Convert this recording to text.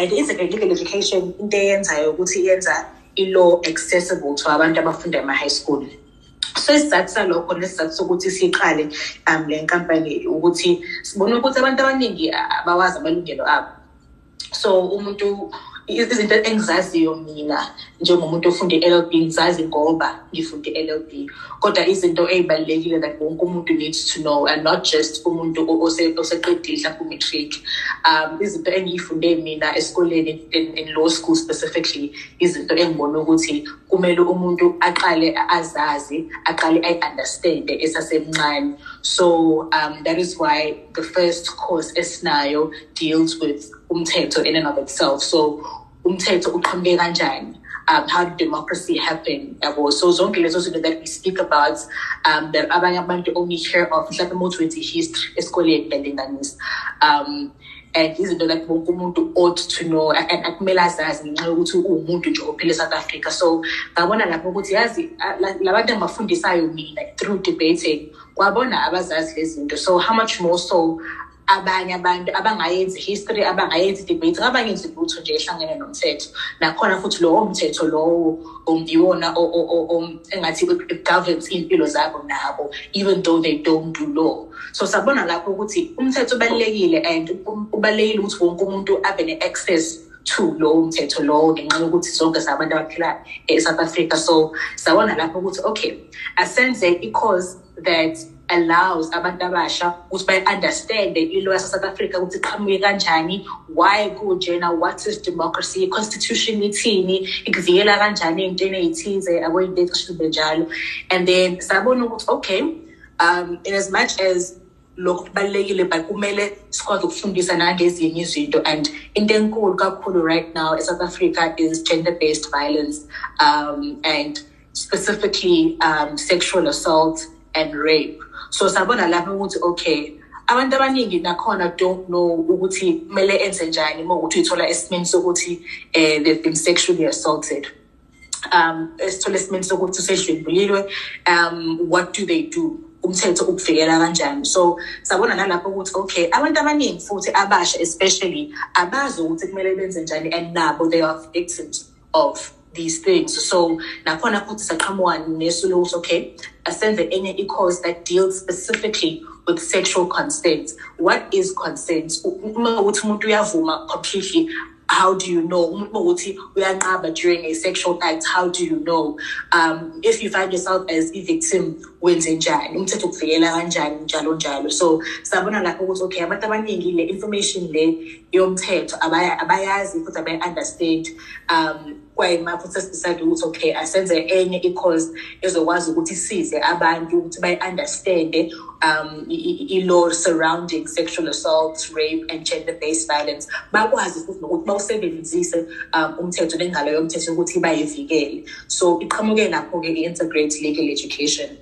and i-integrated legal education into eyenzayo ukuthi iyenza i-law accessible to abantu abafunda ema-high school. So isizathu salokho nesizathu sokuthi siqale um le nkampani ukuthi sibone ukuthi abantu abaningi abawazi amalungelo abo. So umuntu izinto engizaziyo mina njengomuntu ofunde i-LLB ngizazi ngoba ngifunde i-LLB kodwa izinto ey'balulekile that wonke umuntu needs to know and not just umuntu oseqedile mhlawumbe umatric um izinto engiyifunde mina esikoleni in, in law school specifically izinto engibona ukuthi kumele umuntu aqale azazi aqale ayi-understande esasemncane. So um that is why the first course esinayo deals with umthetho in and of itself. So umthetho uqhamuke kanjani? Um, how did democracy happen? Yabo so zonke lezo zinto that we speak about um, that abanye abantu only hear of mhlawumbe wenza history esikoleni belinganisa. Um and izinto that wonke umuntu ought to know and akumele azazi ngenxa yokuthi uwumuntu nje ophila e-south africa. So ngabona lapho ukuthi yazi labantu engibafundisayo mina through debating kwabona abazazi lezi zinto. So how much more so abanye abantu abangayenzi history abangayenzi debate ngabangenzi lutho nje ehlangene nomthetho. Nakhona futhi lowo mthetho lowo yiwona engathi governs iy'mpilo zabo nabo even though they don't do law. So sabona lapho ukuthi umthetho ubalulekile and ubalulekile ukuthi wonke umuntu abe ne-access to lowo mthetho lowo ngenxa yokuthi sonke sabantu abaphila e-south africa. So sabona lapho ukuthi okay asenze i-cause that allows abantu abasha ukuthi bayi-understande ilo yase-south africa ukuthi iqhamuke kanjani why kunjena what is democracy i-constitution ithini ikuvikela kanjani ey'ntweni ey'thize aboyinto ey'cishibe njalo. And then sabona ukuthi okay um in as much as lokhu kubalulekile but kumele sikwazi ukufundisa nangezinye izinto and into enkulu kakhulu right now e-south africa is gender-based violence um, and specifically um, sexual assault and rape. So sabona lapho ukuthi okay abantu abaningi nakhona don't know ukuthi kumele enze njani uma ukuthi uyithola esimeni sokuthi um they've been sexually assaulted. Um esithola esimeni sokuthi usedlwembuliwe um what do they do? Umthetho ukuvikela kanjani? So sabona nalapho ukuthi okay abantu abaningi futhi abasha especially abazi ukuthi kumele benze njani and nabo they are victims of these things. So nakhona futhi saqhamuka nesu lokuthi okay asenze enye i-course that deals specifically with sexual consent. What is consent? Uma ukuthi umuntu uyavuma completely how do you know? Umuntu ukuthi uyanqaba during a sexual act how do you know? Um if you find yourself as a victim wenze njani? Umthetho ukuvikela kanjani? Njalo njalo. So sabona lapho ukuthi okay abantu abaningi le information le yomthetho abayazi futhi abayi-understand um kwayima futhi sesidecide ukuthi okay asenze enye i-cause ezokwazi ukuthi isize abantu ukuthi bayi-understande um i-law surrounding sexual assault rape and gender-based violence. Bakwazi futhi nokuthi bawusebenzise um umthetho nengalo yomthetho ukuthi bayivikele. So iqhamuke lapho-ke i-integrate legal education.